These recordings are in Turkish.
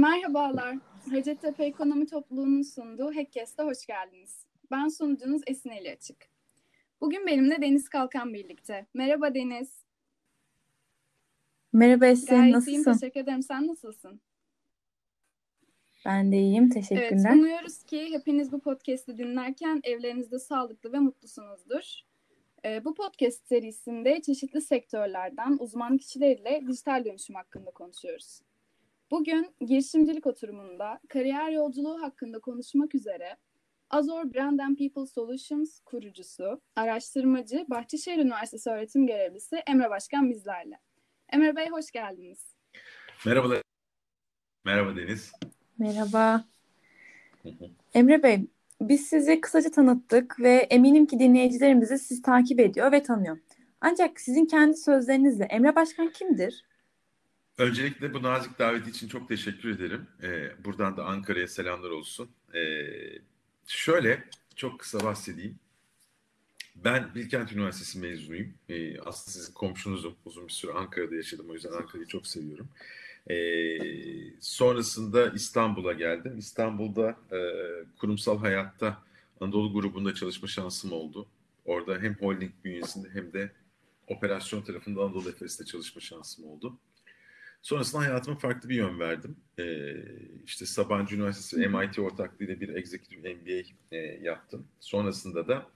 Merhabalar. Hacettepe Ekonomi Topluluğu'nun sunduğu Hackcast'a hoş geldiniz. Ben sunucunuz Esin Eli Açık. Bugün benimle Deniz Kalkan birlikte. Merhaba Deniz. Merhaba Esin, Gayet nasılsın? iyiyim, teşekkür ederim. Sen nasılsın? Ben de iyiyim, Evet, teşekkürler. umuyoruz ki hepiniz bu podcast'i dinlerken evlerinizde sağlıklı ve mutlusunuzdur. Ee, bu podcast serisinde çeşitli sektörlerden uzman kişilerle dijital dönüşüm hakkında konuşuyoruz. Bugün girişimcilik oturumunda kariyer yolculuğu hakkında konuşmak üzere Azor Brand and People Solutions kurucusu, araştırmacı, Bahçeşehir Üniversitesi öğretim görevlisi Emre Başkan bizlerle. Emre Bey hoş geldiniz. Merhabalar. Merhaba Deniz. Merhaba. Emre Bey, biz sizi kısaca tanıttık ve eminim ki dinleyicilerimiz de sizi takip ediyor ve tanıyor. Ancak sizin kendi sözlerinizle Emre Başkan kimdir? Öncelikle bu nazik daveti için çok teşekkür ederim. Ee, buradan da Ankara'ya selamlar olsun. Ee, şöyle çok kısa bahsedeyim. Ben Bilkent Üniversitesi mezunuyum. Ee, aslında sizin komşunuzum. Uzun bir süre Ankara'da yaşadım. O yüzden Ankara'yı çok seviyorum. Ee, sonrasında İstanbul'a geldim. İstanbul'da e, kurumsal hayatta Anadolu grubunda çalışma şansım oldu. Orada hem holding bünyesinde hem de operasyon tarafında Anadolu Efes'te çalışma şansım oldu. Sonrasında hayatıma farklı bir yön verdim. Ee, işte Sabancı Üniversitesi MIT ortaklığıyla bir Executive MBA e, yaptım. Sonrasında da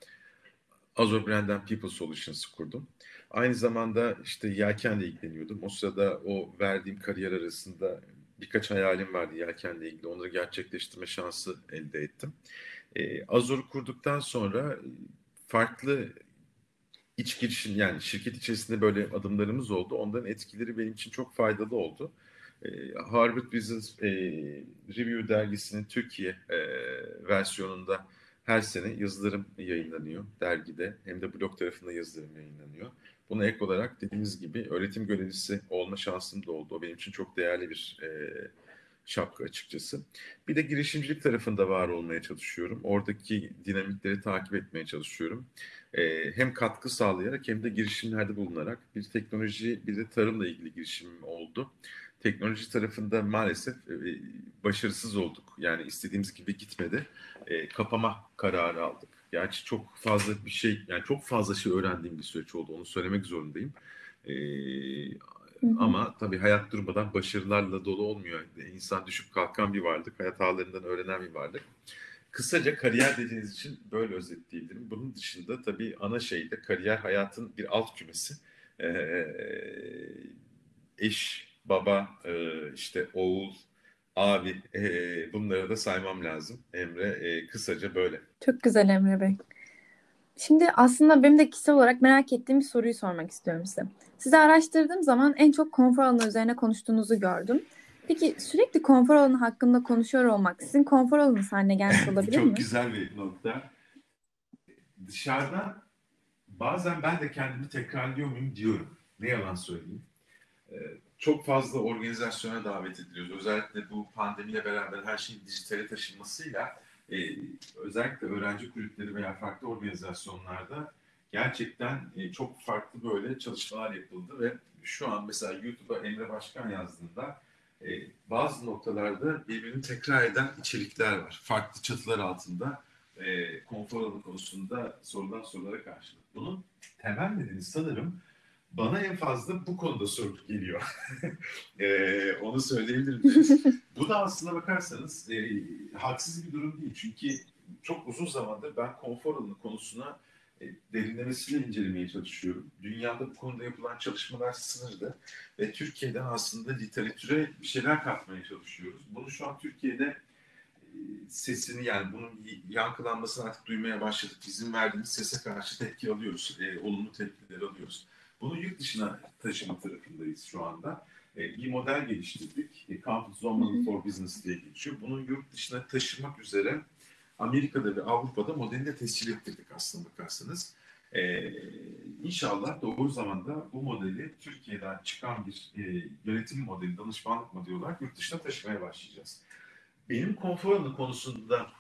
Azure Brand and People Solutions'ı kurdum. Aynı zamanda işte yelkenle ilgileniyordum. O sırada o verdiğim kariyer arasında birkaç hayalim vardı yelkenle ilgili. Onları gerçekleştirme şansı elde ettim. Ee, Azure'u kurduktan sonra farklı iç girişim yani şirket içerisinde böyle adımlarımız oldu. Onların etkileri benim için çok faydalı oldu. Ee, Harvard Business e, Review dergisinin Türkiye e, versiyonunda her sene yazılarım yayınlanıyor dergide. Hem de blog tarafında yazılarım yayınlanıyor. Buna ek olarak dediğimiz gibi öğretim görevlisi olma şansım da oldu. O benim için çok değerli bir e, şapka açıkçası. Bir de girişimcilik tarafında var olmaya çalışıyorum. Oradaki dinamikleri takip etmeye çalışıyorum. Ee, hem katkı sağlayarak hem de girişimlerde bulunarak bir teknoloji bir de tarımla ilgili girişimim oldu. Teknoloji tarafında maalesef e, başarısız olduk. Yani istediğimiz gibi gitmedi. E, kapama kararı aldık. Gerçi çok fazla bir şey, yani çok fazla şey öğrendiğim bir süreç oldu. Onu söylemek zorundayım. E, Hı hı. ama tabii hayat durmadan başarılarla dolu olmuyor. İnsan düşüp kalkan bir varlık, hayat ağlarından öğrenen bir varlık. Kısaca kariyer dediğiniz için böyle özetleyebilirim. Bunun dışında tabii ana şey de kariyer hayatın bir alt kümesi. Ee, eş, baba, e, işte oğul, abi e, bunları da saymam lazım. Emre e, kısaca böyle. Çok güzel Emre Bey. Şimdi aslında benim de kişisel olarak merak ettiğim bir soruyu sormak istiyorum size. Sizi araştırdığım zaman en çok konfor alanı üzerine konuştuğunuzu gördüm. Peki sürekli konfor alanı hakkında konuşuyor olmak sizin konfor alanınız haline gelmiş olabilir Çok mi? güzel bir nokta. Dışarıdan bazen ben de kendimi tekrarlıyor muyum diyorum. Ne yalan söyleyeyim. Ee, çok fazla organizasyona davet ediliyoruz. Özellikle bu pandemiyle beraber her şeyin dijitale taşınmasıyla e, özellikle öğrenci kulüpleri veya farklı organizasyonlarda gerçekten e, çok farklı böyle çalışmalar yapıldı ve şu an mesela YouTube'a Emre Başkan yazdığında e, bazı noktalarda birbirini tekrar eden içerikler var. Farklı çatılar altında e, konfor alanı konusunda sorulan sorulara karşılık. Bunun temel nedeni sanırım bana en fazla bu konuda soru geliyor. e, onu söyleyebilirim. bu da aslına bakarsanız e, haksız bir durum değil. Çünkü çok uzun zamandır ben konfor alanı konusuna derinlemesine incelemeye çalışıyorum. Dünyada bu konuda yapılan çalışmalar sınırlı ve Türkiye'den aslında literatüre bir şeyler katmaya çalışıyoruz. Bunu şu an Türkiye'de e, sesini yani bunun yankılanmasını artık duymaya başladık. Bizim verdiğimiz sese karşı tepki alıyoruz. E, olumlu tepkileri alıyoruz. Bunu yurt dışına taşıma tarafındayız şu anda. E, bir model geliştirdik. E, Comfort Zone for Business diye geçiyor. Bunu yurt dışına taşımak üzere Amerika'da ve Avrupa'da modelini tescil ettirdik aslında bakarsanız. Ee, inşallah doğru zamanda bu modeli Türkiye'den çıkan bir e, yönetim modeli, danışmanlık modeli olarak yurt dışına taşımaya başlayacağız. Benim konfor alanı konusunda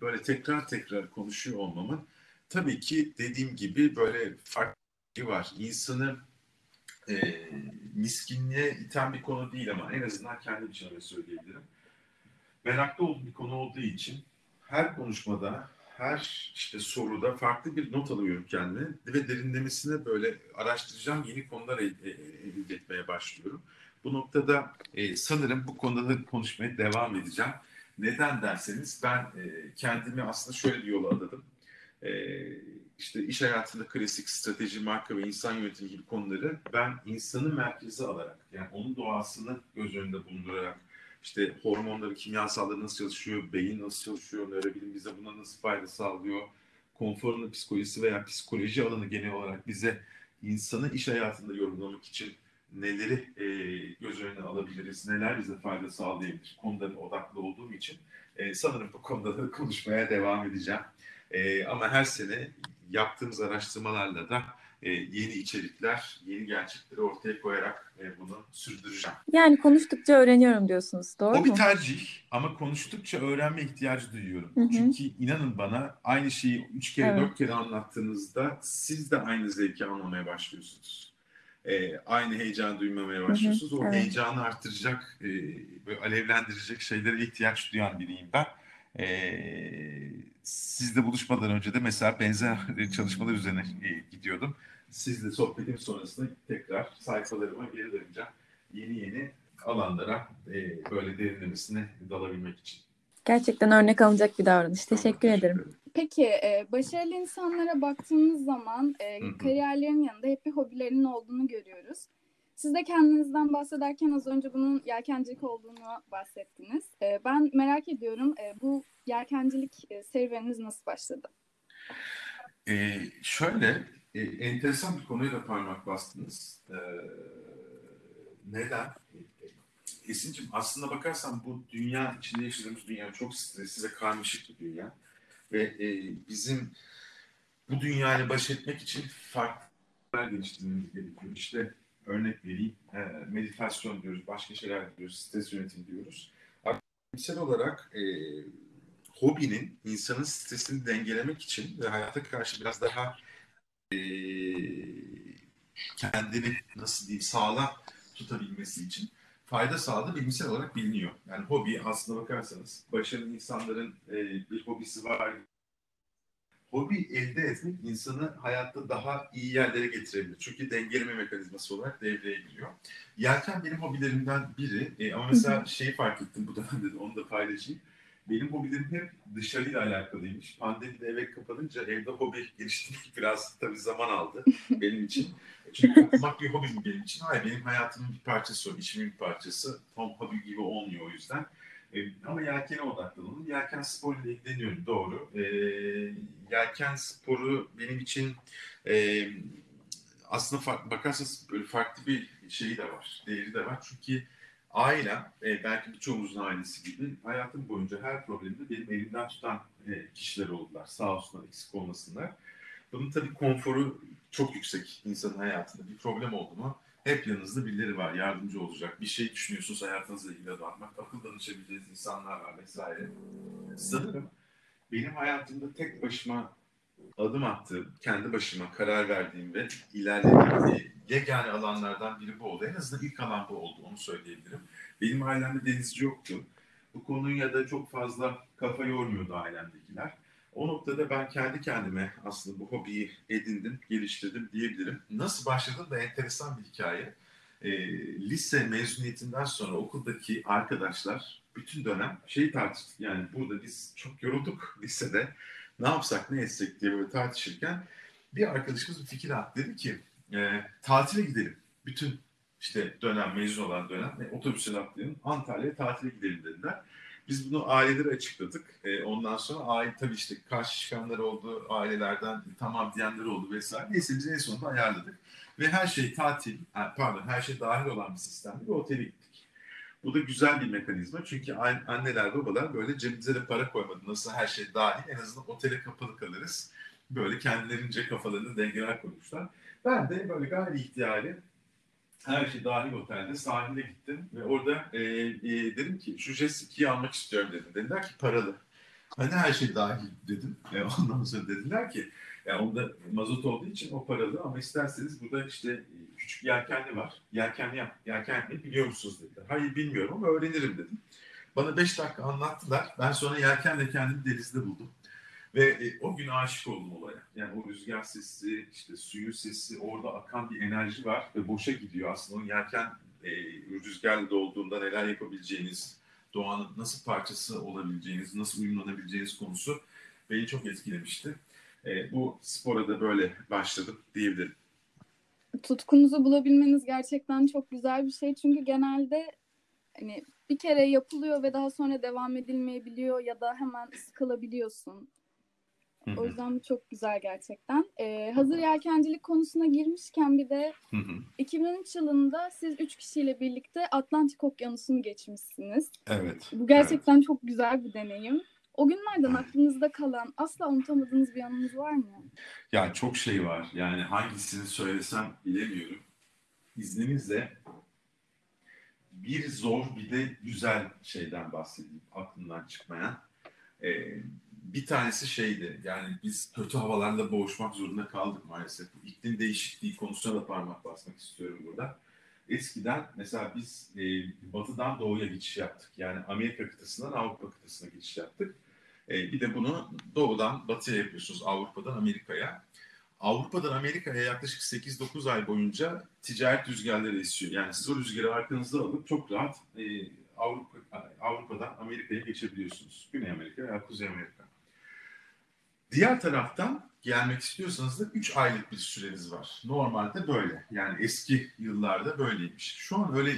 böyle tekrar tekrar konuşuyor olmamın tabii ki dediğim gibi böyle farklı var. İnsanı e, miskinliğe iten bir konu değil ama en azından kendi öyle söyleyebilirim. meraklı olduğum bir konu olduğu için her konuşmada, her işte soruda farklı bir not alıyorum kendime ve derinlemesine böyle araştıracağım yeni konular elde, etmeye başlıyorum. Bu noktada e, sanırım bu konuda da konuşmaya devam edeceğim. Neden derseniz ben e, kendimi aslında şöyle bir yola adadım. E, işte iş hayatında klasik strateji, marka ve insan yönetimi gibi konuları ben insanı merkeze alarak yani onun doğasını göz önünde bulundurarak işte hormonları, kimyasalları nasıl çalışıyor, beyin nasıl çalışıyor, nörobilim bize buna nasıl fayda sağlıyor, konforun psikolojisi veya psikoloji alanı genel olarak bize insanı iş hayatında yorumlamak için neleri e, göz önüne alabiliriz, neler bize fayda sağlayabilir konuların odaklı olduğum için e, sanırım bu konuda da konuşmaya devam edeceğim. E, ama her sene yaptığımız araştırmalarla da e, yeni içerikler, yeni gerçekleri ortaya koyarak e, bunu sürdüreceğim. Yani konuştukça öğreniyorum diyorsunuz. Doğru o mu? bir tercih ama konuştukça öğrenme ihtiyacı duyuyorum. Hı hı. Çünkü inanın bana aynı şeyi üç kere Evet. dört kere anlattığınızda siz de aynı zevki almamaya başlıyorsunuz. E, aynı heyecan duymamaya başlıyorsunuz. o evet. heyecanı artıracak, e, böyle alevlendirecek şeylere ihtiyaç duyan biriyim ben. E, sizle buluşmadan önce de mesela benzer çalışmalar üzerine e, gidiyordum. Sizle sohbetim sonrasında tekrar sayfalarıma geri döneceğim. Yeni yeni alanlara e, böyle derinlemesine dalabilmek için. Gerçekten örnek alınacak bir davranış. Teşekkür ederim. Peki e, başarılı insanlara baktığımız zaman e, kariyerlerin yanında hep bir hobilerinin olduğunu görüyoruz. Siz de kendinizden bahsederken az önce bunun yelkencilik olduğunu bahsettiniz. E, ben merak ediyorum e, bu yelkencilik e, serüveniniz nasıl başladı? E, şöyle e, enteresan bir konuya da parmak bastınız. E, neden? Esin'cim aslında bakarsan bu dünya içinde yaşadığımız dünya çok stresli ve karmaşık bir dünya. Ve e, bizim bu dünyayla baş etmek için farklı geliştirmemiz gerekiyor. İşte örnek vereyim, e, meditasyon diyoruz, başka şeyler diyoruz, stres yönetimi diyoruz. Bilimsel olarak e, hobinin insanın stresini dengelemek için ve hayata karşı biraz daha e, kendini nasıl diyeyim sağlam tutabilmesi için fayda sağladığı bilimsel olarak biliniyor. Yani hobi aslında bakarsanız başarılı insanların e, bir hobisi var. Hobi elde etmek insanı hayatta daha iyi yerlere getirebilir. Çünkü dengeleme mekanizması olarak devreye giriyor. Yelken benim hobilerimden biri. E, ama mesela şeyi fark ettim bu dönemde de onu da paylaşayım. Benim hobilerim hep dışarıyla alakalıymış. Pandemide eve kapanınca evde hobi geliştirmek biraz tabii zaman aldı benim için. Çünkü okumak bir hobi mi benim için? Hayır, benim hayatımın bir parçası o, işimin bir parçası. Tam hobi gibi olmuyor o yüzden. E, ama yelkene odaklanalım. Yelken sporuyla ilgileniyorum, doğru. E, yelken sporu benim için e, aslında farklı, bakarsanız farklı bir şeyi de var, değeri de var. Çünkü ailem, e, belki birçoğumuzun ailesi gibi hayatım boyunca her problemde benim elimden tutan e, kişiler oldular. Sağ olsunlar, eksik olmasınlar. Bunun tabii konforu çok yüksek insanın hayatında. Bir problem oldu mu hep yanınızda birileri var, yardımcı olacak. Bir şey düşünüyorsunuz hayatınızla ilgili adamlar, akıl danışabileceğiniz insanlar var vesaire. Sanırım benim hayatımda tek başıma adım attığım, kendi başıma karar verdiğim ve ilerlediğim yegane alanlardan biri bu oldu. En azından ilk alan bu oldu, onu söyleyebilirim. Benim ailemde denizci yoktu. Bu konuya da çok fazla kafa yormuyordu ailemdekiler. O noktada ben kendi kendime aslında bu hobiyi edindim, geliştirdim diyebilirim. Nasıl başladım da enteresan bir hikaye. E, lise mezuniyetinden sonra okuldaki arkadaşlar bütün dönem şeyi tartıştık. Yani burada biz çok yorulduk lisede. Ne yapsak, ne etsek diye böyle tartışırken bir arkadaşımız bir fikir attı. Dedi ki e, tatile gidelim. Bütün işte dönem, mezun olan dönem otobüsüne atlayalım. Antalya'ya tatile gidelim dediler. Biz bunu ailelere açıkladık. E, ondan sonra aile tabii işte karşı çıkanlar oldu, ailelerden tamam diyenler oldu vesaire. Neyse biz en sonunda ayarladık. Ve her şey tatil, pardon her şey dahil olan bir sistemde bir otele gittik. Bu da güzel bir mekanizma. Çünkü anneler babalar böyle cebimize de para koymadı. Nasıl her şey dahil en azından otele kapalı kalırız. Böyle kendilerince kafalarını dengeler koymuşlar. Ben de böyle gayri ihtiyari her şey dahil otelde sahile gittim ve orada e, e, dedim ki şu jet almak istiyorum dedim. Dediler ki paralı. Hani her şey dahil dedim. E, ondan sonra dediler ki yani onda mazot olduğu için o paralı ama isterseniz burada işte küçük yelkenli var. Yelkenli yap, yelkenli biliyor musunuz dediler. Hayır bilmiyorum ama öğrenirim dedim. Bana beş dakika anlattılar. Ben sonra yelkenle kendimi denizde buldum. Ve e, o gün aşık oldum olaya. Yani o rüzgar sesi, işte suyun sesi, orada akan bir enerji var ve boşa gidiyor. Aslında o yelken e, rüzgarla dolduğunda neler yapabileceğiniz, doğanın nasıl parçası olabileceğiniz, nasıl uyumlanabileceğiniz konusu beni çok etkilemişti. E, bu spora da böyle başladım diyebilirim. Tutkunuzu bulabilmeniz gerçekten çok güzel bir şey. Çünkü genelde hani bir kere yapılıyor ve daha sonra devam edilmeyebiliyor ya da hemen sıkılabiliyorsun. O yüzden bu çok güzel gerçekten. Ee, hazır yelkencilik konusuna girmişken bir de 2013 yılında siz üç kişiyle birlikte Atlantik Okyanusu'nu geçmişsiniz. Evet. Bu gerçekten evet. çok güzel bir deneyim. O günlerden aklınızda kalan asla unutamadığınız bir anınız var mı? Ya çok şey var. Yani hangisini söylesem bilemiyorum. İzninizle bir zor bir de güzel şeyden bahsedeyim aklımdan çıkmayan. Ee, bir tanesi şeydi yani biz kötü havalarla boğuşmak zorunda kaldık maalesef. Bu değişikliği konusuna da parmak basmak istiyorum burada. Eskiden mesela biz e, batıdan doğuya geçiş yaptık. Yani Amerika kıtasından Avrupa kıtasına geçiş yaptık. E, bir de bunu doğudan batıya yapıyorsunuz Avrupa'dan Amerika'ya. Avrupa'dan Amerika'ya yaklaşık 8-9 ay boyunca ticaret rüzgarları esiyor. Yani sıvı rüzgarı arkanızda alıp çok rahat e, Avrupa, Avrupa'dan Amerika'ya geçebiliyorsunuz. Güney Amerika veya Kuzey Amerika. Diğer taraftan gelmek istiyorsanız da 3 aylık bir süreniz var. Normalde böyle. Yani eski yıllarda böyleymiş. Şu an öyle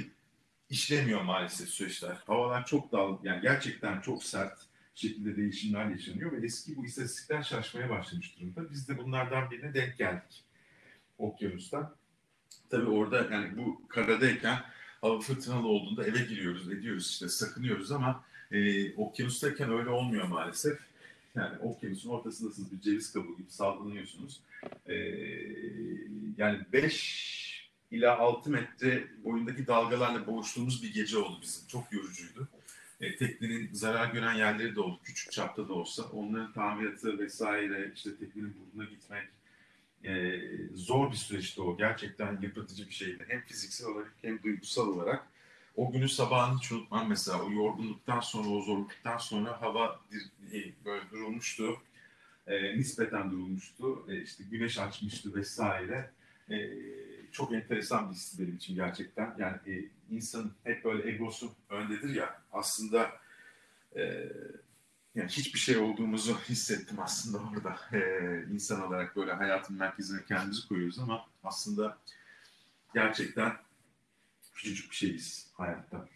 işlemiyor maalesef süreçler. Havalar çok dal, yani gerçekten çok sert şekilde değişimler yaşanıyor ve eski bu istatistikler şaşmaya başlamış durumda. Biz de bunlardan birine denk geldik okyanusta. Tabii orada yani bu karadayken hava fırtınalı olduğunda eve giriyoruz, ediyoruz işte sakınıyoruz ama e, okyanustayken öyle olmuyor maalesef. Yani okyanusun ortasındasınız bir ceviz kabuğu gibi sallanıyorsunuz. E, yani 5 ila 6 metre boyundaki dalgalarla boğuştuğumuz bir gece oldu bizim. Çok yorucuydu. E, teknenin zarar gören yerleri de oldu. Küçük çapta da olsa. Onların tamiratı vesaire, işte teknenin burnuna gitmek, e, zor bir süreçti o. Gerçekten yıpratıcı bir şeydi. Hem fiziksel olarak hem duygusal olarak. O günü sabahını hiç unutmam mesela. O yorgunluktan sonra, o zorluktan sonra hava e, böyle durulmuştu. E, nispeten durulmuştu. E, işte güneş açmıştı vesaire. E, çok enteresan bir hissi benim için gerçekten. Yani e, insan hep böyle egosu öndedir ya. Aslında e, yani hiçbir şey olduğumuzu hissettim aslında orada. Ee, insan olarak böyle hayatın merkezine kendimizi koyuyoruz ama aslında gerçekten küçücük bir şeyiz hayatta.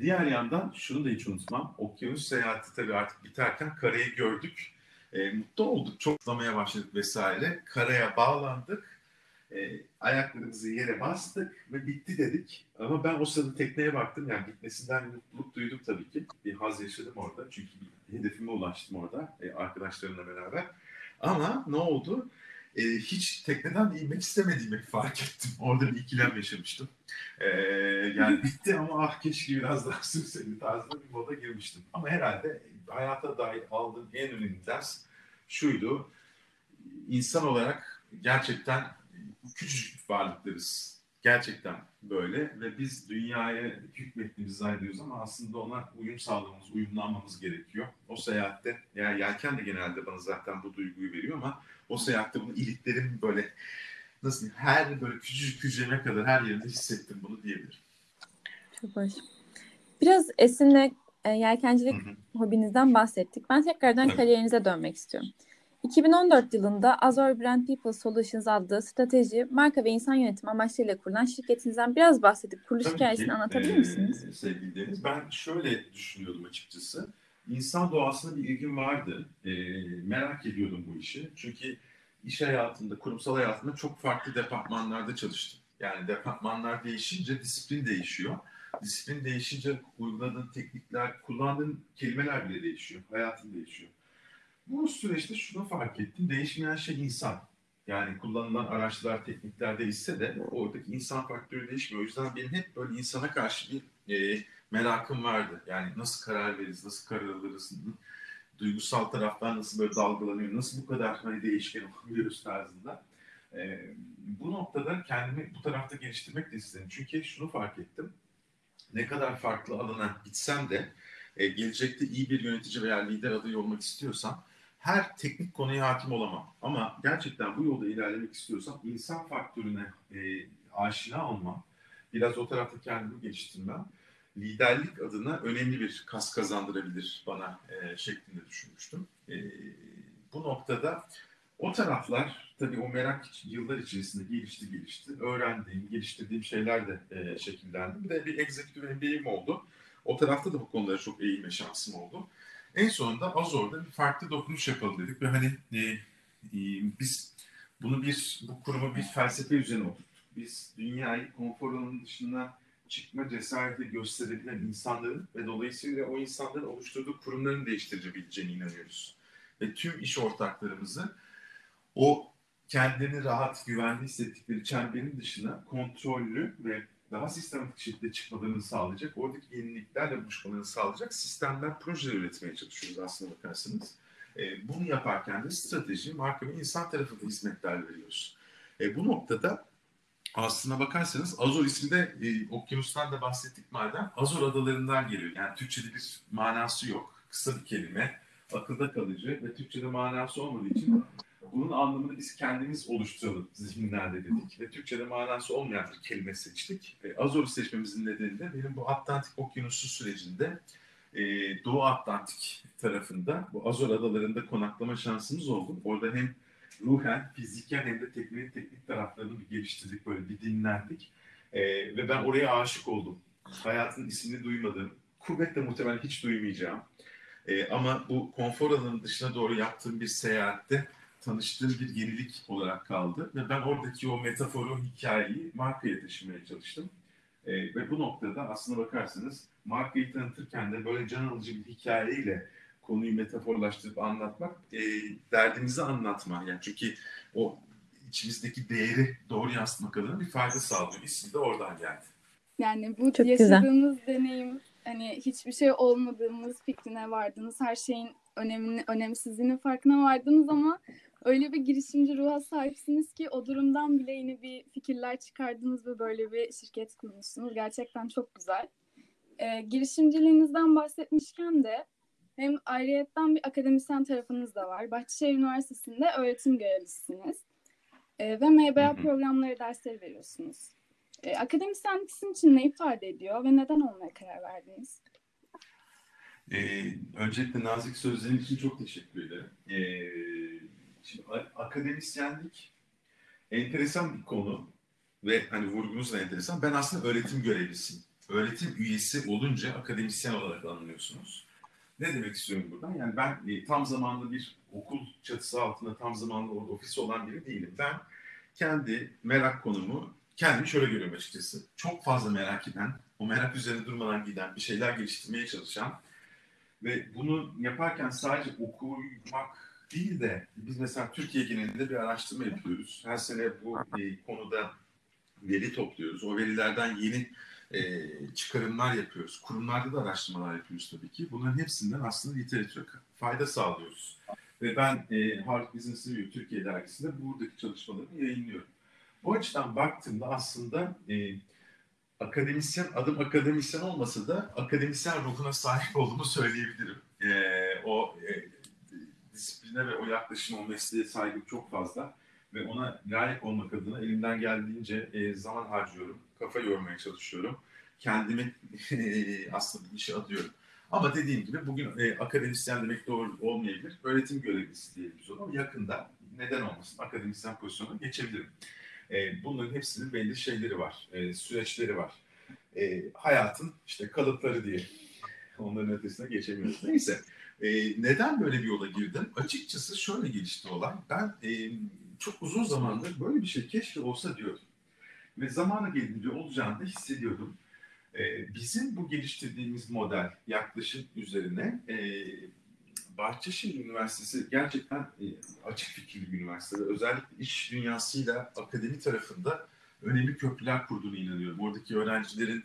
Diğer yandan şunu da hiç unutmam. Okyanus seyahati tabii artık biterken karayı gördük. E, mutlu olduk. Çok zıplamaya başladık vesaire. Karaya bağlandık e, ayaklarımızı yere bastık ve bitti dedik. Ama ben o sırada tekneye baktım. Yani bitmesinden mutluluk duydum tabii ki. Bir haz yaşadım orada. Çünkü hedefime ulaştım orada e, arkadaşlarımla beraber. Ama ne oldu? E, hiç tekneden inmek istemediğimi fark ettim. Orada bir ikilem yaşamıştım. E, yani bitti ama ah keşke biraz daha sürseydi tarzında bir moda girmiştim. Ama herhalde hayata dair aldığım en önemli ders şuydu. İnsan olarak gerçekten küçücük varlıklarız. Gerçekten böyle ve biz dünyaya hükmettiğimizi zannediyoruz ama aslında ona uyum sağlamamız, uyumlanmamız gerekiyor. O seyahatte, yani yelken de genelde bana zaten bu duyguyu veriyor ama o seyahatte bunu iliklerim böyle nasıl diyeyim, her böyle küçücük hücreme kadar her yerinde hissettim bunu diyebilirim. Çok hoş. Biraz Esin'le e, yelkencilik hı hı. hobinizden bahsettik. Ben tekrardan evet. kariyerinize dönmek istiyorum. 2014 yılında Azure Brand People Solutions adlı strateji, marka ve insan yönetimi amaçlarıyla kurulan şirketinizden biraz bahsedip kuruluş Tabii hikayesini ki, anlatabilir e, misiniz? Sevgili Deniz, ben şöyle düşünüyordum açıkçası. İnsan doğasına bir ilgim vardı. E, merak ediyordum bu işi. Çünkü iş hayatında, kurumsal hayatında çok farklı departmanlarda çalıştım. Yani departmanlar değişince disiplin değişiyor. Disiplin değişince uyguladığın teknikler, kullandığın kelimeler bile değişiyor. Hayatın değişiyor. Bu süreçte şunu fark ettim. Değişmeyen şey insan. Yani kullanılan araçlar, teknikler değişse de oradaki insan faktörü değişmiyor. O yüzden benim hep böyle insana karşı bir e, merakım vardı. Yani nasıl karar veririz, nasıl karar alırız, duygusal taraftan nasıl böyle dalgalanıyor, nasıl bu kadar hani değişken olabiliyoruz tarzında. E, bu noktada kendimi bu tarafta geliştirmek de istedim. Çünkü şunu fark ettim. Ne kadar farklı alana gitsem de e, gelecekte iyi bir yönetici veya lider adayı olmak istiyorsam her teknik konuya hakim olamam. Ama gerçekten bu yolda ilerlemek istiyorsam insan faktörüne e, aşina olmam, biraz o tarafta kendimi geliştirmem, liderlik adına önemli bir kas kazandırabilir bana e, şeklinde düşünmüştüm. E, bu noktada o taraflar tabii o merak yıllar içerisinde gelişti gelişti. Öğrendiğim, geliştirdiğim şeyler de e, şekillendi. Bir de bir executive MBA'm oldu. O tarafta da bu konulara çok eğilme şansım oldu. En sonunda Azor'da bir farklı dokunuş yapalım dedik ve hani e, e, biz bunu bir bu kurumu bir felsefe üzerine oturttuk. Biz dünyayı konfor alanının dışına çıkma cesareti gösterebilen insanların ve dolayısıyla o insanların oluşturduğu kurumların değiştirebileceğine inanıyoruz. Ve tüm iş ortaklarımızı o kendini rahat, güvenli hissettikleri çemberin dışına kontrollü ve daha sistematik şekilde çıkmalarını sağlayacak, oradaki yeniliklerle buluşmalarını sağlayacak sistemler, projeler üretmeye çalışıyoruz aslında bakarsanız. E, bunu yaparken de strateji, marka ve insan tarafında hizmetler veriyoruz. E, bu noktada aslına bakarsanız Azor ismi de e, okyanustan da bahsettik madem Azor adalarından geliyor. Yani Türkçe'de bir manası yok. Kısa bir kelime, akılda kalıcı ve Türkçe'de manası olmadığı için bunun anlamını biz kendimiz oluşturalım zihinlerde dedik ve Türkçe'de manası olmayan bir kelime seçtik. E, Azor'u seçmemizin nedeni de benim bu Atlantik Okyanusu sürecinde e, Doğu Atlantik tarafında bu Azor adalarında konaklama şansımız oldu. Orada hem ruhen, fiziken hem de teknik teknik taraflarını bir geliştirdik, böyle bir dinlendik. E, ve ben oraya aşık oldum. Hayatın ismini duymadım. Kuvvetle muhtemelen hiç duymayacağım. E, ama bu konfor alanının dışına doğru yaptığım bir seyahatte tanıştığım bir yenilik olarak kaldı. Ve ben oradaki o metaforu, hikayeyi markaya taşımaya çalıştım. E, ve bu noktada aslına bakarsanız markayı tanıtırken de böyle can alıcı bir hikayeyle konuyu metaforlaştırıp anlatmak, e, derdimizi anlatma. Yani çünkü o içimizdeki değeri doğru yansıtmak adına bir fayda sağlıyor. İsim de oradan geldi. Yani bu Çok yaşadığımız güzel. deneyim hani hiçbir şey olmadığımız fikrine vardınız. Her şeyin önemini, önemsizliğinin farkına vardınız ama öyle bir girişimci ruha sahipsiniz ki o durumdan bile yeni bir fikirler çıkardınız ve böyle bir şirket kurmuşsunuz. Gerçekten çok güzel. E, girişimciliğinizden bahsetmişken de hem ayrıyetten bir akademisyen tarafınız da var. Bahçeşehir Üniversitesi'nde öğretim görevlisiniz. E, ve MBA programları dersleri veriyorsunuz. E, akademisyenlik sizin için ne ifade ediyor ve neden olmaya karar verdiniz? Ee, öncelikle nazik sözlerin için çok teşekkür ederim. Ee, şimdi akademisyenlik enteresan bir konu ve hani vurgunuz da enteresan. Ben aslında öğretim görevlisiyim. Öğretim üyesi olunca akademisyen olarak anlıyorsunuz. Ne demek istiyorum buradan? Yani ben e, tam zamanlı bir okul çatısı altında tam zamanlı ofis olan biri değilim. Ben kendi merak konumu kendimi şöyle görüyorum açıkçası. Çok fazla merak eden, o merak üzerine durmadan giden, bir şeyler geliştirmeye çalışan ve bunu yaparken sadece okumak değil de biz mesela Türkiye genelinde bir araştırma yapıyoruz. Her sene bu e, konuda veri topluyoruz. O verilerden yeni e, çıkarımlar yapıyoruz. Kurumlarda da araştırmalar yapıyoruz tabii ki. Bunların hepsinden aslında literatüre fayda sağlıyoruz. Ve ben e, Harvard Business Review Türkiye dergisinde buradaki çalışmalarımı yayınlıyorum. Bu açıdan baktığımda aslında e, akademisyen, adım akademisyen olmasa da akademisyen ruhuna sahip olduğumu söyleyebilirim. E, o e, disipline ve o yaklaşım, o mesleğe saygım çok fazla ve ona layık olmak adına elimden geldiğince e, zaman harcıyorum, kafa yormaya çalışıyorum. Kendimi aslında bir işe atıyorum. Ama dediğim gibi bugün e, akademisyen demek doğru olmayabilir. Öğretim görevlisi diyelim biz. Yakında neden olmasın akademisyen pozisyonuna geçebilirim. E, bunların hepsinin belli şeyleri var, e, süreçleri var. E, hayatın işte kalıpları diye. Onların ötesine geçemiyoruz. Neyse. E, neden böyle bir yola girdim? Açıkçası şöyle gelişti olay. Ben e, çok uzun zamandır böyle bir şey keşke olsa diyordum. Ve zamanı gelince olacağını da hissediyordum. E, bizim bu geliştirdiğimiz model yaklaşım üzerine e, Bahçeşehir Üniversitesi gerçekten e, açık fikirli bir üniversite. Özellikle iş dünyasıyla akademi tarafında önemli köprüler kurduğunu inanıyorum. Oradaki öğrencilerin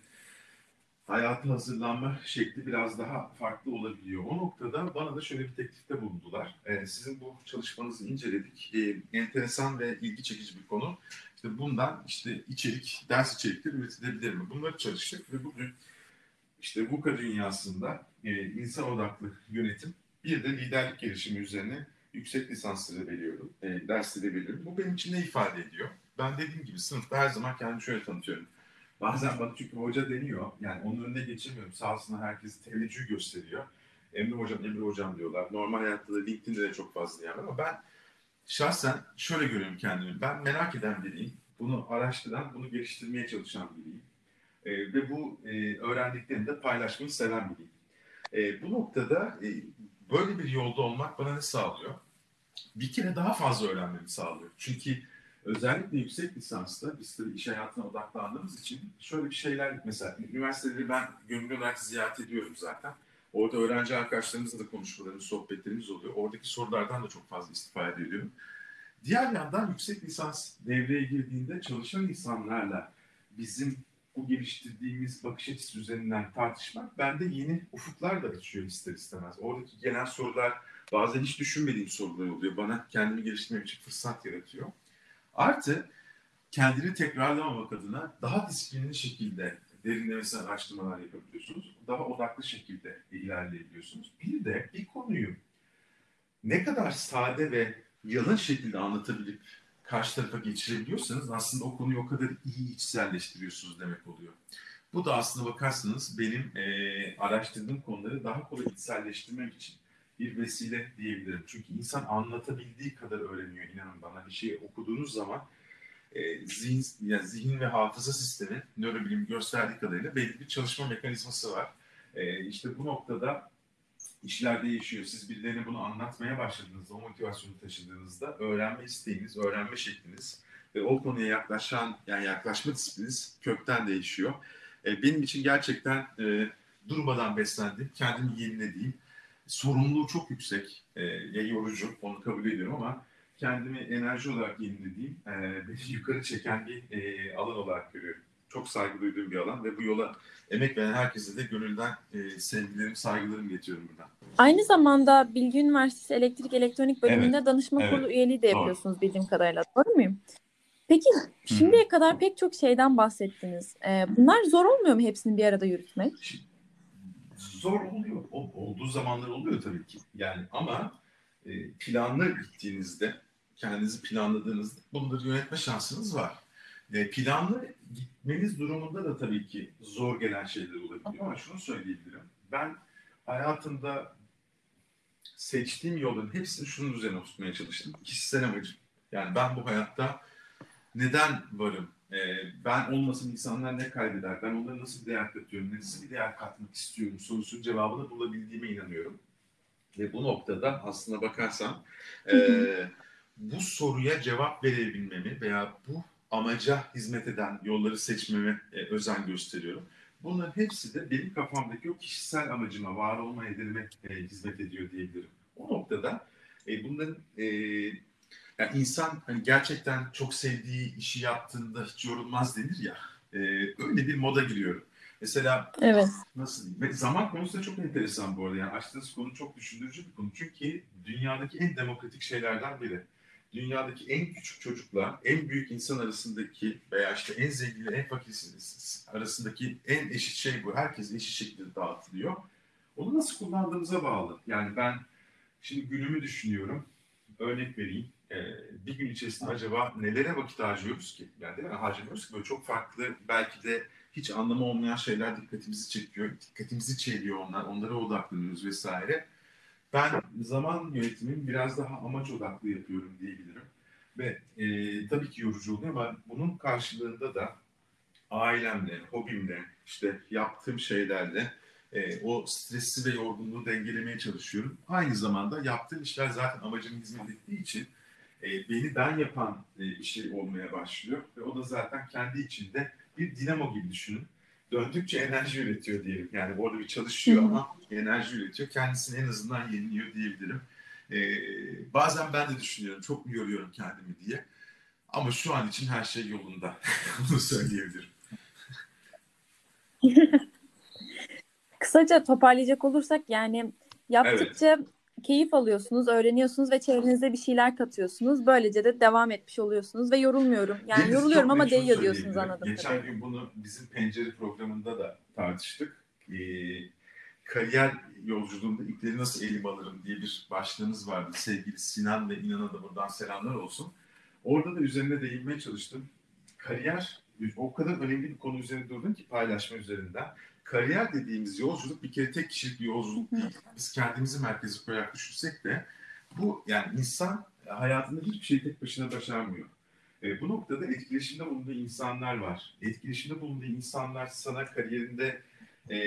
hayata hazırlanma şekli biraz daha farklı olabiliyor. O noktada bana da şöyle bir teklifte bulundular. Ee, sizin bu çalışmanızı inceledik. Ee, enteresan ve ilgi çekici bir konu. İşte bundan işte içerik, ders içerikleri üretilebilir mi? Bunları çalıştık ve bugün işte VUCA dünyasında e, insan odaklı yönetim bir de liderlik gelişimi üzerine yüksek lisansları veriyorum, e, dersleri veriyorum. Bu benim için ne ifade ediyor? Ben dediğim gibi sınıfta her zaman kendimi şöyle tanıtıyorum. Bazen bana çünkü hoca deniyor. Yani onun önüne geçemiyorum. Sağ herkes teveccüh gösteriyor. Emre hocam, Emre hocam diyorlar. Normal hayatta da LinkedIn'de de çok fazla yani ama ben şahsen şöyle görüyorum kendimi. Ben merak eden biriyim. Bunu araştıran, bunu geliştirmeye çalışan biriyim. E, ve bu e, öğrendiklerimi de paylaşmayı seven biriyim. E, bu noktada e, böyle bir yolda olmak bana ne sağlıyor? Bir kere daha fazla öğrenmemi sağlıyor. Çünkü özellikle yüksek lisansta biz tabii iş hayatına odaklandığımız için şöyle bir şeyler mesela üniversiteleri ben gönüllü olarak ziyaret ediyorum zaten. Orada öğrenci arkadaşlarımızla da konuşmalarımız, sohbetlerimiz oluyor. Oradaki sorulardan da çok fazla istifade ediyorum. Diğer yandan yüksek lisans devreye girdiğinde çalışan insanlarla bizim bu geliştirdiğimiz bakış açısı üzerinden tartışmak bende yeni ufuklar da açıyor ister istemez. Oradaki gelen sorular bazen hiç düşünmediğim sorular oluyor. Bana kendimi geliştirmem için fırsat yaratıyor. Artı kendini tekrarlamamak adına daha disiplinli şekilde derinlemesine araştırmalar yapabiliyorsunuz. Daha odaklı şekilde ilerleyebiliyorsunuz. Bir de bir konuyu ne kadar sade ve yalın şekilde anlatabilip karşı tarafa geçirebiliyorsanız aslında o konuyu o kadar iyi içselleştiriyorsunuz demek oluyor. Bu da aslında bakarsanız benim e, araştırdığım konuları daha kolay içselleştirmek için bir vesile diyebilirim. Çünkü insan anlatabildiği kadar öğreniyor inanın bana. Bir şeyi okuduğunuz zaman e, zihin, yani zihin ve hafıza sistemi nörobilim gösterdiği kadarıyla belli bir çalışma mekanizması var. E, işte bu noktada işler değişiyor. Siz birilerine bunu anlatmaya başladığınızda, o motivasyonu taşıdığınızda öğrenme isteğiniz, öğrenme şekliniz ve o konuya yaklaşan, yani yaklaşma disipliniz kökten değişiyor. E, benim için gerçekten e, durmadan beslendim, kendimi yenilediğim, sorumluluğu çok yüksek, e, ya yorucu, onu kabul ediyorum ama kendimi enerji olarak yenilediğim, e, beni yukarı çeken bir e, alan olarak görüyorum. Çok saygı duyduğum bir alan ve bu yola emek veren herkese de gönülden e, sevgilerim, saygılarımı getiriyorum buradan. Aynı zamanda Bilgi Üniversitesi Elektrik Elektronik bölümünde Evet, danışma evet. kurulu üyeliği de Doğru. yapıyorsunuz bildiğim kadarıyla. Doğru muyum? Peki şimdiye kadar pek çok şeyden bahsettiniz. Ee, bunlar zor olmuyor mu hepsini bir arada yürütmek? Zor oluyor. O, olduğu zamanlar oluyor tabii ki. Yani ama e, planlı gittiğinizde, kendinizi planladığınızda bunları yönetme şansınız var. E, planlı gitmeniz durumunda da tabii ki zor gelen şeyler olabiliyor. Ama şunu söyleyebilirim. Ben hayatımda seçtiğim yolların hepsini şunun üzerine tutmaya çalıştım. Kişisel amacım. Yani ben bu hayatta neden varım? Ee, ben olmasam insanlar ne kaybeder? Ben onlara nasıl bir değer katıyorum? Nasıl bir değer katmak istiyorum? Sorusunun cevabını bulabildiğime inanıyorum. Ve bu noktada aslına bakarsam e, bu soruya cevap verebilmemi veya bu amaca hizmet eden yolları seçmeme e, özen gösteriyorum. Bunların hepsi de benim kafamdaki o kişisel amacıma, var olma nedenime e, hizmet ediyor diyebilirim. O noktada e, bunların e, yani insan hani gerçekten çok sevdiği işi yaptığında hiç yorulmaz denir ya. E, öyle bir moda giriyorum. Mesela Evet. nasıl diyeyim? Ve zaman konusu da çok enteresan bu arada. Yani açtığınız konu çok düşündürücü bir konu. Çünkü dünyadaki en demokratik şeylerden biri. Dünyadaki en küçük çocukla en büyük insan arasındaki veya işte en zenginle en fakir arasındaki en eşit şey bu. Herkes eşit şekilde dağıtılıyor. Onu nasıl kullandığımıza bağlı. Yani ben şimdi günümü düşünüyorum. Örnek vereyim. Ee, bir gün içerisinde acaba nelere vakit harcıyoruz ki? Yani değil mi? Harcamıyoruz ki böyle çok farklı belki de hiç anlamı olmayan şeyler dikkatimizi çekiyor. Dikkatimizi çeliyor onlar. Onlara odaklanıyoruz vesaire. Ben zaman yönetimini biraz daha amaç odaklı yapıyorum diyebilirim. Ve e, tabii ki yorucu oluyor ama bunun karşılığında da ailemle, hobimle, işte yaptığım şeylerle e, o stresi ve yorgunluğu dengelemeye çalışıyorum. Aynı zamanda yaptığım işler zaten amacıma hizmet ettiği için e, beni ben yapan e, bir şey olmaya başlıyor. Ve o da zaten kendi içinde bir dinamo gibi düşünün. Döndükçe enerji üretiyor diyelim. Yani orada bir çalışıyor ama enerji üretiyor. Kendisini en azından yeniliyor diyebilirim. Ee, bazen ben de düşünüyorum çok mu yoruyorum kendimi diye. Ama şu an için her şey yolunda. Bunu söyleyebilirim. Kısaca toparlayacak olursak yani yaptıkça keyif alıyorsunuz, öğreniyorsunuz ve çevrenize bir şeyler katıyorsunuz. Böylece de devam etmiş oluyorsunuz ve yorulmuyorum. Yani Deniz, yoruluyorum ama değiyor diyorsunuz anladığım Geçen gün bunu bizim pencere programında da tartıştık. e, kariyer yolculuğunda ipleri nasıl elim alırım diye bir başlığınız vardı. Sevgili Sinan ve İnan'a da buradan selamlar olsun. Orada da üzerine değinmeye çalıştım. Kariyer o kadar önemli bir konu üzerine durdum ki paylaşma üzerinden. Kariyer dediğimiz yolculuk bir kere tek kişilik bir yolculuk değil. Biz kendimizi merkezi koyarak düşünsek de bu yani insan hayatında hiçbir şeyi tek başına başarmıyor. E, bu noktada etkileşimde bulunduğu insanlar var. Etkileşimde bulunduğu insanlar sana kariyerinde e,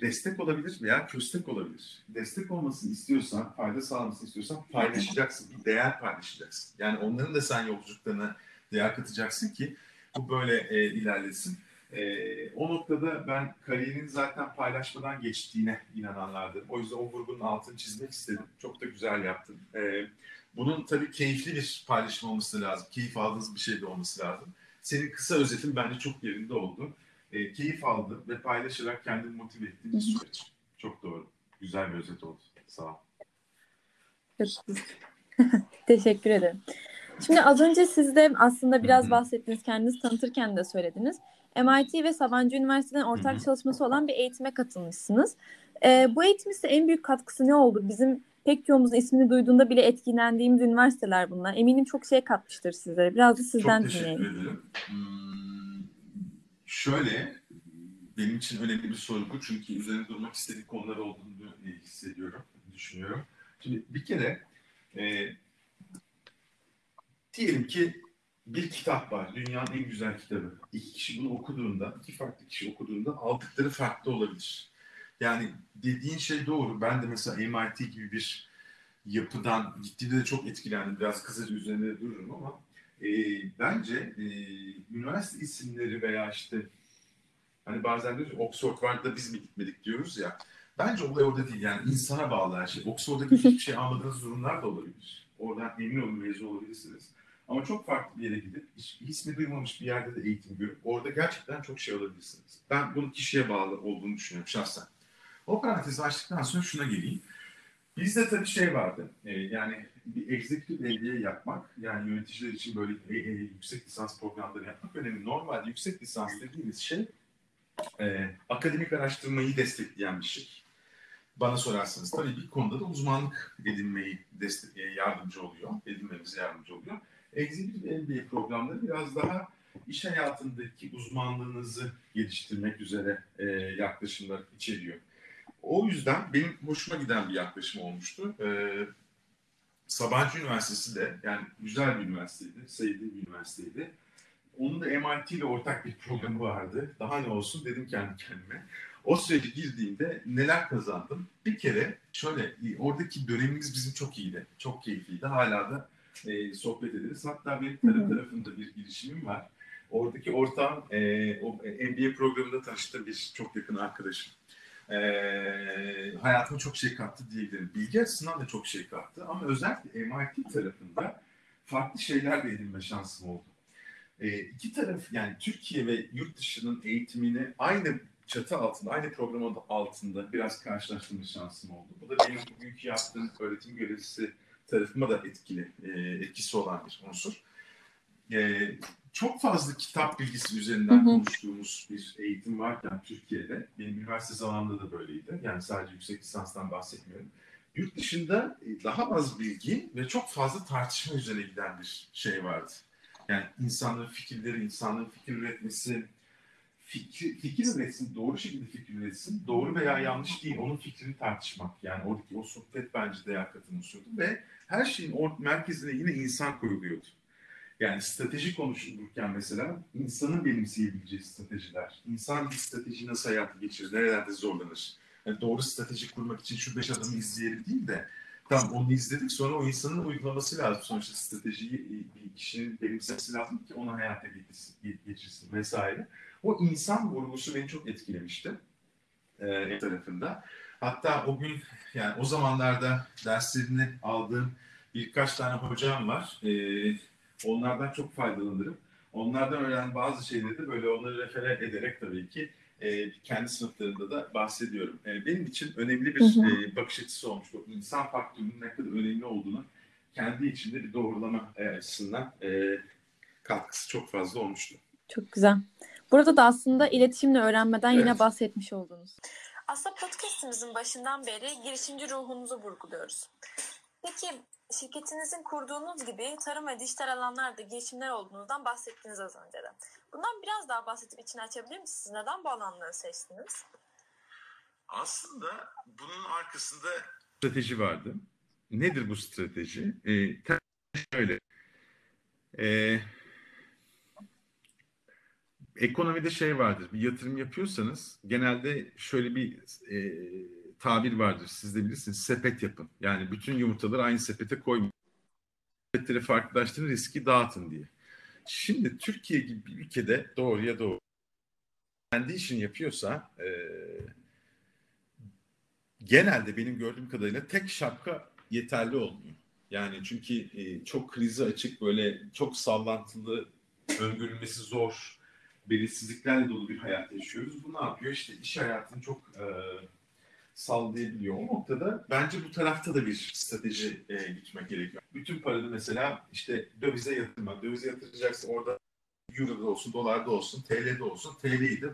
destek olabilir veya köstek olabilir. Destek olmasını istiyorsan, fayda sağlamasını istiyorsan paylaşacaksın, bir değer paylaşacaksın. Yani onların da sen yolculuklarına değer katacaksın ki bu böyle e, ilerlesin. E, o noktada ben kariyerin zaten paylaşmadan geçtiğine inananlardım. O yüzden o grubun altını çizmek istedim. Çok da güzel yaptın. E, bunun tabii keyifli bir paylaşım olması lazım. Keyif aldığınız bir şey de olması lazım. Senin kısa özetin bence çok yerinde oldu. E, keyif aldım ve paylaşarak kendimi motive ettiğim bir süreç. Çok doğru. Güzel bir özet oldu. Sağ ol. Teşekkür ederim. Şimdi az önce siz de aslında biraz bahsettiniz, kendinizi tanıtırken de söylediniz. MIT ve Sabancı Üniversitesi'nin ortak Hı-hı. çalışması olan bir eğitime katılmışsınız. Ee, bu eğitimin size en büyük katkısı ne oldu? Bizim pek çoğumuzun ismini duyduğunda bile etkilendiğimiz üniversiteler bunlar. Eminim çok şey katmıştır sizlere. Biraz da sizden çok dinleyelim. Ederim. Hmm, şöyle, benim için önemli bir soru bu. Çünkü üzerine durmak istediğim konular olduğunu hissediyorum, düşünüyorum. Şimdi bir kere e, diyelim ki bir kitap var. Dünyanın en güzel kitabı. İki kişi bunu okuduğunda, iki farklı kişi okuduğunda aldıkları farklı olabilir. Yani dediğin şey doğru. Ben de mesela MIT gibi bir yapıdan gittiğimde de çok etkilendim. Biraz kısaca üzerinde dururum ama e, bence e, üniversite isimleri veya işte hani bazen diyoruz Oxford var da biz mi gitmedik diyoruz ya. Bence olay orada değil. Yani insana bağlı her şey. Oxford'daki hiçbir şey almadığınız durumlar da olabilir. Oradan emin olun mezun olabilirsiniz. Ama çok farklı bir yere gidip hiç ismi duymamış bir yerde de eğitim görüp orada gerçekten çok şey alabilirsiniz. Ben bunun kişiye bağlı olduğunu düşünüyorum şahsen. O parantezi açtıktan sonra şuna geleyim. Bizde tabii şey vardı. E, yani bir executive MBA yapmak, yani yöneticiler için böyle e, e, yüksek lisans programları yapmak önemli. Normalde yüksek lisans dediğimiz şey e, akademik araştırmayı destekleyen bir şey. Bana sorarsanız tabii bir konuda da uzmanlık edinmeyi destek, e, yardımcı oluyor, edinmemize yardımcı oluyor. Executive MBA programları biraz daha iş hayatındaki uzmanlığınızı geliştirmek üzere e, yaklaşımlar içeriyor. O yüzden benim hoşuma giden bir yaklaşım olmuştu. Ee, Sabancı Üniversitesi de yani güzel bir üniversiteydi, sevdiğim bir üniversiteydi. Onun da MIT ile ortak bir programı vardı. Daha ne olsun dedim kendi kendime. O sürece girdiğimde neler kazandım? Bir kere şöyle oradaki dönemimiz bizim çok iyiydi. Çok keyifliydi. Hala da e, sohbet ederiz. Hatta benim taraf tarafında bir girişimim var. Oradaki ortağım e, o MBA programında tanıştığım bir çok yakın arkadaşım e, hayatıma çok şey kattı diyebilirim. Bilgi açısından da çok şey kattı ama özellikle MIT tarafında farklı şeyler de edinme şansım oldu. E, iki taraf yani Türkiye ve yurt dışının eğitimini aynı çatı altında, aynı program altında biraz karşılaştırma şansım oldu. Bu da benim bugünkü yaptığım öğretim görevlisi tarafıma da etkili, e, etkisi olan bir unsur. E, çok fazla kitap bilgisi üzerinden hı hı. konuştuğumuz bir eğitim varken Türkiye'de, benim üniversite zamanında da böyleydi. Yani sadece yüksek lisanstan bahsetmiyorum. Yurt dışında e, daha az bilgi ve çok fazla tartışma üzerine giden bir şey vardı. Yani insanların fikirleri, insanların fikir üretmesi, fikir, fikir üretsin, doğru şekilde fikir üretsin, doğru veya yanlış değil, onun fikrini tartışmak. Yani oradaki o sohbet bence değer katılmışıyordu ve her şeyin or- merkezine yine insan koyuluyordu. Yani strateji konuşulurken mesela insanın benimseyebileceği stratejiler. İnsan bir strateji nasıl hayata geçirir, nerelerde zorlanır? Yani doğru strateji kurmak için şu beş adımı izleyelim değil de tamam onu izledik sonra o insanın uygulaması lazım. Sonuçta stratejiyi bir kişinin benimsemesi lazım ki onu hayata geçirsin, geçirsin vesaire. O insan vurgusu beni çok etkilemişti e, tarafında. Hatta o gün yani o zamanlarda derslerini aldığım birkaç tane hocam var. E, Onlardan çok faydalanırım. Onlardan öğrenen bazı şeyleri de böyle onları refere ederek tabii ki e, kendi sınıflarında da bahsediyorum. E, benim için önemli bir. E, bakış açısı olmuş. O insan faktörünün ne kadar önemli olduğunu kendi içinde bir doğrulama e, açısından e, katkısı çok fazla olmuştu. Çok güzel. Burada da aslında iletişimle öğrenmeden evet. yine bahsetmiş oldunuz. Aslında podcastimizin başından beri girişimci ruhunuzu vurguluyoruz. Peki şirketinizin kurduğunuz gibi tarım ve dijital alanlarda girişimler olduğunuzdan bahsettiniz az önce de. Bundan biraz daha bahsedip içini açabilir misiniz? Neden bu alanları seçtiniz? Aslında bunun arkasında strateji vardı. Nedir bu strateji? Ee, şöyle. Ee, ekonomide şey vardır. Bir yatırım yapıyorsanız genelde şöyle bir e, tabir vardır. Siz de bilirsiniz. Sepet yapın. Yani bütün yumurtaları aynı sepete koymayın. Sepetleri farklılaştırın, riski dağıtın diye. Şimdi Türkiye gibi bir ülkede doğruya doğru kendi işini yapıyorsa e, genelde benim gördüğüm kadarıyla tek şapka yeterli olmuyor. Yani çünkü e, çok krizi açık böyle çok sallantılı, öngörülmesi zor, belirsizliklerle dolu bir hayat yaşıyoruz. Bu ne yapıyor? İşte iş hayatını çok e, sallayabiliyor. O noktada bence bu tarafta da bir strateji e, gitmek gerekiyor. Bütün paranı mesela işte dövize yatırmak. Dövize yatıracaksın orada Euro'da olsun, dolarda olsun, TL'de olsun. TL'yi de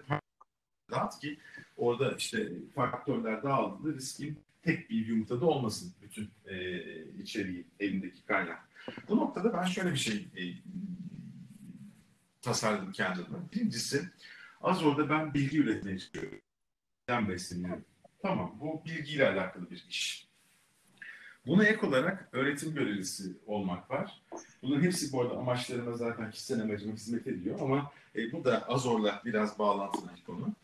dağıt ki orada işte faktörler dağıldığında riskin tek bir yumurtada olmasın bütün e, içeriği, elindeki kaynak. Bu noktada ben şöyle bir şey e, tasarladım kendime. Birincisi az orada ben bilgi üretmeye istiyorum. Ben besleniyorum. Tamam bu bilgiyle alakalı bir iş. Buna ek olarak öğretim görevlisi olmak var. Bunların hepsi bu arada amaçlarıma zaten kişisel amacıma hizmet ediyor ama e, bu da Azor'la biraz bağlantılı bir konu.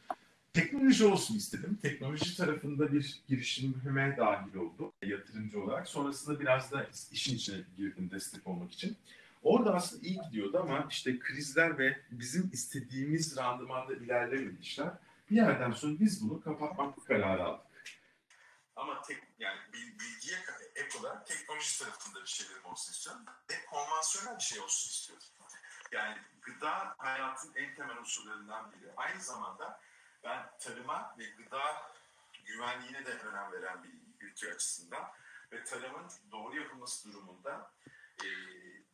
Teknoloji olsun istedim. Teknoloji tarafında bir girişime dahil oldum yatırımcı olarak. Sonrasında biraz da işin içine girdim destek olmak için. Orada aslında iyi gidiyordu ama işte krizler ve bizim istediğimiz randımanda ilerlemedi işler. Bir yerden sonra biz bunu kapatmak kararı aldık. Ama tek, yani bilgiye ek olarak teknoloji tarafında bir şeylerim olsun istiyorum. Ve konvansiyonel bir şey olsun istiyorum. Yani gıda hayatın en temel unsurlarından biri. Aynı zamanda ben tarıma ve gıda güvenliğine de önem veren bir ülke açısından ve tarımın doğru yapılması durumunda e,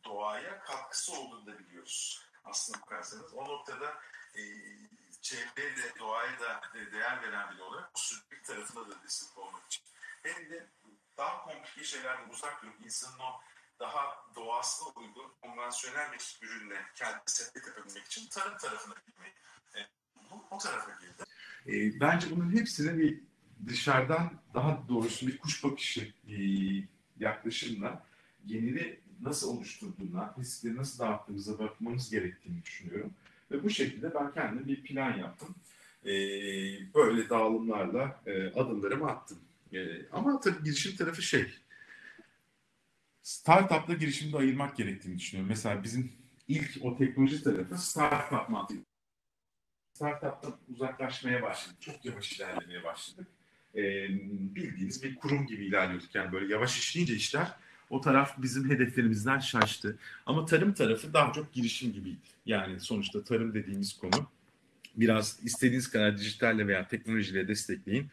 doğaya katkısı olduğunu da biliyoruz. Aslında bakarsanız o noktada e, çevreye de doğaya da değer veren biri olarak bu sürekli tarafında da destek olmak için. Hem de daha komplike şeylerden uzak durup insanın o daha doğasına uygun konvansiyonel bir ürünle kendini sepet yapabilmek için tarım tarafına gitmeyi e, bu o tarafa girdi. E, bence bunun hepsini bir dışarıdan daha doğrusu bir kuş bakışı e, yaklaşımla geneli nasıl oluşturduğuna, riskleri nasıl dağıttığımıza bakmamız gerektiğini düşünüyorum. Ve bu şekilde ben kendime bir plan yaptım. E, böyle dağılımlarla e, adımlarımı attım. E, ama tabii girişim tarafı şey, startupla girişimde ayırmak gerektiğini düşünüyorum. Mesela bizim ilk o teknoloji tarafı startup mantığı. Startup'tan uzaklaşmaya başladık. Çok yavaş ilerlemeye başladık. E, bildiğiniz bir kurum gibi ilerliyorduk. Yani böyle yavaş işleyince işler o taraf bizim hedeflerimizden şaştı. Ama tarım tarafı daha çok girişim gibiydi. Yani sonuçta tarım dediğimiz konu biraz istediğiniz kadar dijitalle veya teknolojiyle destekleyin.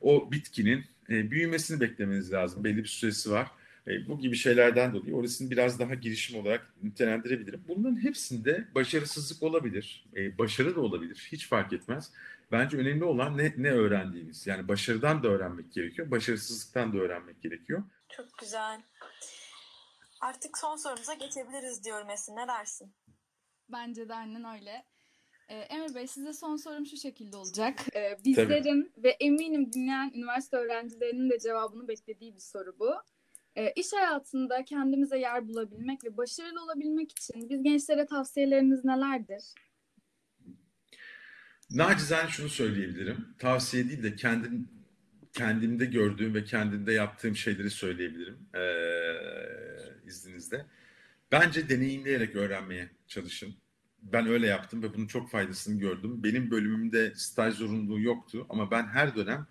O bitkinin e, büyümesini beklemeniz lazım. Belli bir süresi var. E, bu gibi şeylerden dolayı orasını biraz daha girişim olarak nitelendirebilirim. Bunların hepsinde başarısızlık olabilir, e, başarı da olabilir. Hiç fark etmez. Bence önemli olan ne, ne öğrendiğiniz. Yani başarıdan da öğrenmek gerekiyor, başarısızlıktan da öğrenmek gerekiyor. Çok güzel. Artık son sorumuza geçebiliriz diyorum Esin. Ne dersin? Bence de aynen öyle. Ee, Emre Bey size son sorum şu şekilde olacak. Ee, bizlerin Tabii. ve eminim dinleyen üniversite öğrencilerinin de cevabını beklediği bir soru bu. Ee, iş hayatında kendimize yer bulabilmek ve başarılı olabilmek için biz gençlere tavsiyeleriniz nelerdir? Nacizane şunu söyleyebilirim. Tavsiye değil de kendim kendimde gördüğüm ve kendimde yaptığım şeyleri söyleyebilirim ee, izninizle. Bence deneyimleyerek öğrenmeye çalışın. Ben öyle yaptım ve bunun çok faydasını gördüm. Benim bölümümde staj zorunluluğu yoktu ama ben her dönem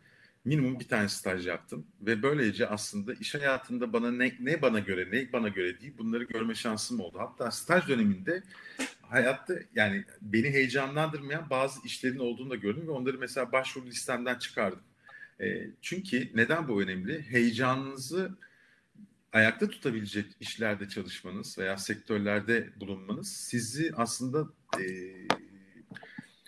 minimum bir tane staj yaptım ve böylece aslında iş hayatında bana ne, ne bana göre ne bana göre değil bunları görme şansım oldu. Hatta staj döneminde hayatta yani beni heyecanlandırmayan bazı işlerin olduğunu da gördüm ve onları mesela başvuru listemden çıkardım. E, çünkü neden bu önemli? Heyecanınızı ayakta tutabilecek işlerde çalışmanız veya sektörlerde bulunmanız sizi aslında e,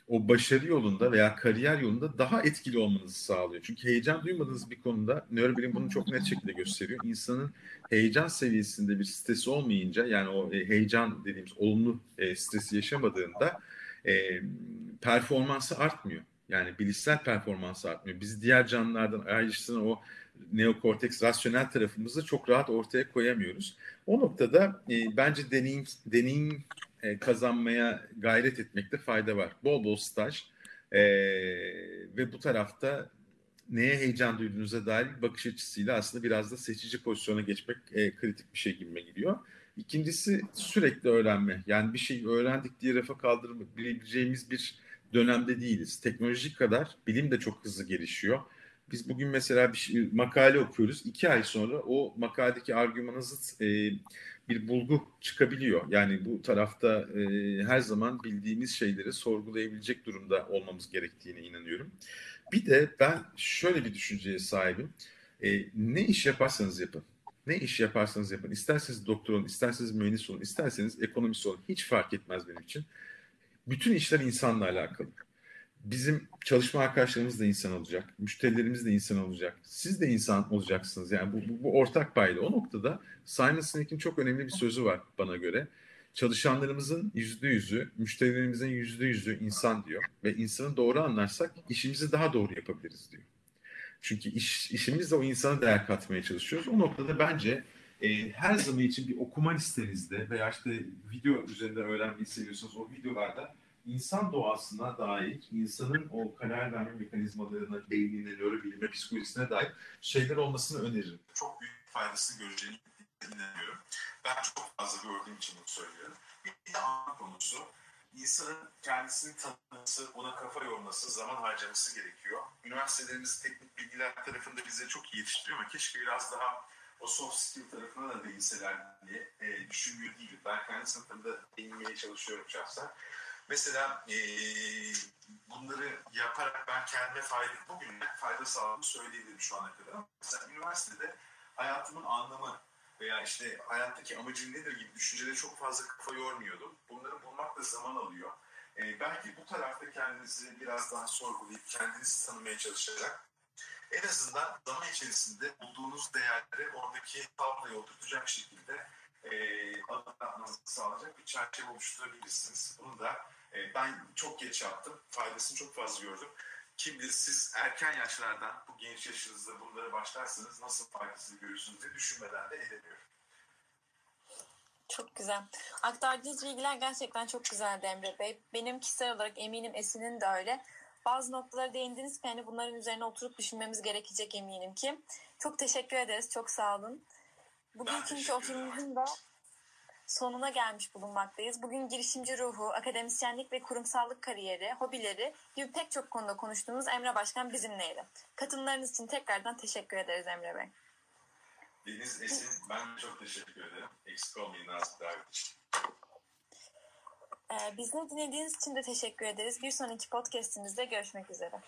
o başarı yolunda veya kariyer yolunda daha etkili olmanızı sağlıyor. Çünkü heyecan duymadığınız bir konuda nörobilim bunu çok net şekilde gösteriyor. İnsanın heyecan seviyesinde bir stresi olmayınca yani o e, heyecan dediğimiz olumlu e, stresi yaşamadığında e, performansı artmıyor. Yani bilişsel performansı artmıyor. Biz diğer canlılardan ayrıştıran o neokorteks rasyonel tarafımızı çok rahat ortaya koyamıyoruz. O noktada e, bence deneyim, deneyim e, kazanmaya gayret etmekte fayda var. Bol bol staj e, ve bu tarafta neye heyecan duyduğunuza dair bakış açısıyla aslında biraz da seçici pozisyona geçmek e, kritik bir şey gibime geliyor. İkincisi sürekli öğrenme. Yani bir şey öğrendik diye rafa kaldırabileceğimiz bir dönemde değiliz. Teknoloji kadar bilim de çok hızlı gelişiyor. Biz bugün mesela bir şey, makale okuyoruz. İki ay sonra o makaledeki argümana zıt e, bir bulgu çıkabiliyor. Yani bu tarafta e, her zaman bildiğimiz şeyleri sorgulayabilecek durumda olmamız gerektiğine inanıyorum. Bir de ben şöyle bir düşünceye sahibim. E, ne iş yaparsanız yapın. Ne iş yaparsanız yapın. İsterseniz doktor olun, isterseniz mühendis olun, isterseniz ekonomist olun. Hiç fark etmez benim için. Bütün işler insanla alakalı. Bizim çalışma arkadaşlarımız da insan olacak, müşterilerimiz de insan olacak, siz de insan olacaksınız. Yani bu, bu, bu ortak payda. O noktada Simon Sinek'in çok önemli bir sözü var bana göre. Çalışanlarımızın yüzde yüzü, müşterilerimizin yüzde yüzü insan diyor. Ve insanı doğru anlarsak işimizi daha doğru yapabiliriz diyor. Çünkü iş, işimizle o insana değer katmaya çalışıyoruz. O noktada bence e, her zaman için bir okuma listenizde veya işte video üzerinde öğrenmeyi seviyorsanız o videolarda insan doğasına dair, insanın o karar verme mekanizmalarına, beynine, nörobilime, psikolojisine dair şeyler olmasını öneririm. Çok büyük faydasını göreceğini inanıyorum. Ben çok fazla gördüğüm için bunu söylüyorum. Bir de ana konusu insanın kendisini tanıması, ona kafa yorması, zaman harcaması gerekiyor. Üniversitelerimiz teknik bilgiler tarafında bize çok iyi yetiştiriyor ama keşke biraz daha o soft skill tarafına da değinseler diye e, düşünmüyor değilim. Ben kendi sınıfımda değinmeye çalışıyorum şahsen. Mesela e, bunları yaparak ben kendime fayda, bugün fayda sağladığımı söyleyebilirim şu ana kadar. Mesela üniversitede hayatımın anlamı veya işte hayattaki amacım nedir gibi düşüncelere çok fazla kafa yormuyordum. Bunları bulmak da zaman alıyor. E, belki bu tarafta kendinizi biraz daha sorgulayıp kendinizi tanımaya çalışarak en azından zaman içerisinde bulduğunuz değerleri oradaki tabloya oturtacak şekilde e, adım sağlayacak bir çerçeve oluşturabilirsiniz. Bunu da e, ben çok geç yaptım. Faydasını çok fazla gördüm. Kim bilir siz erken yaşlardan bu genç yaşınızda bunlara başlarsanız nasıl faydasını görürsünüz diye düşünmeden de edemiyorum. Çok güzel. Aktardığınız bilgiler gerçekten çok güzeldi Emre Bey. Benim kişisel olarak eminim Esin'in de öyle. Bazı noktalara değindiniz ki hani bunların üzerine oturup düşünmemiz gerekecek eminim ki. Çok teşekkür ederiz. Çok sağ olun. Bugünkü oturumumuzun da sonuna gelmiş bulunmaktayız. Bugün girişimci ruhu, akademisyenlik ve kurumsallık kariyeri, hobileri gibi pek çok konuda konuştuğumuz Emre Başkan bizimleydi. Katılımlarınız için tekrardan teşekkür ederiz Emre Bey. Deniz Esin, ben çok teşekkür ederim. Eksik olmayın davet için. Ee, bizleri dinlediğiniz için de teşekkür ederiz. Bir sonraki podcastimizde görüşmek üzere.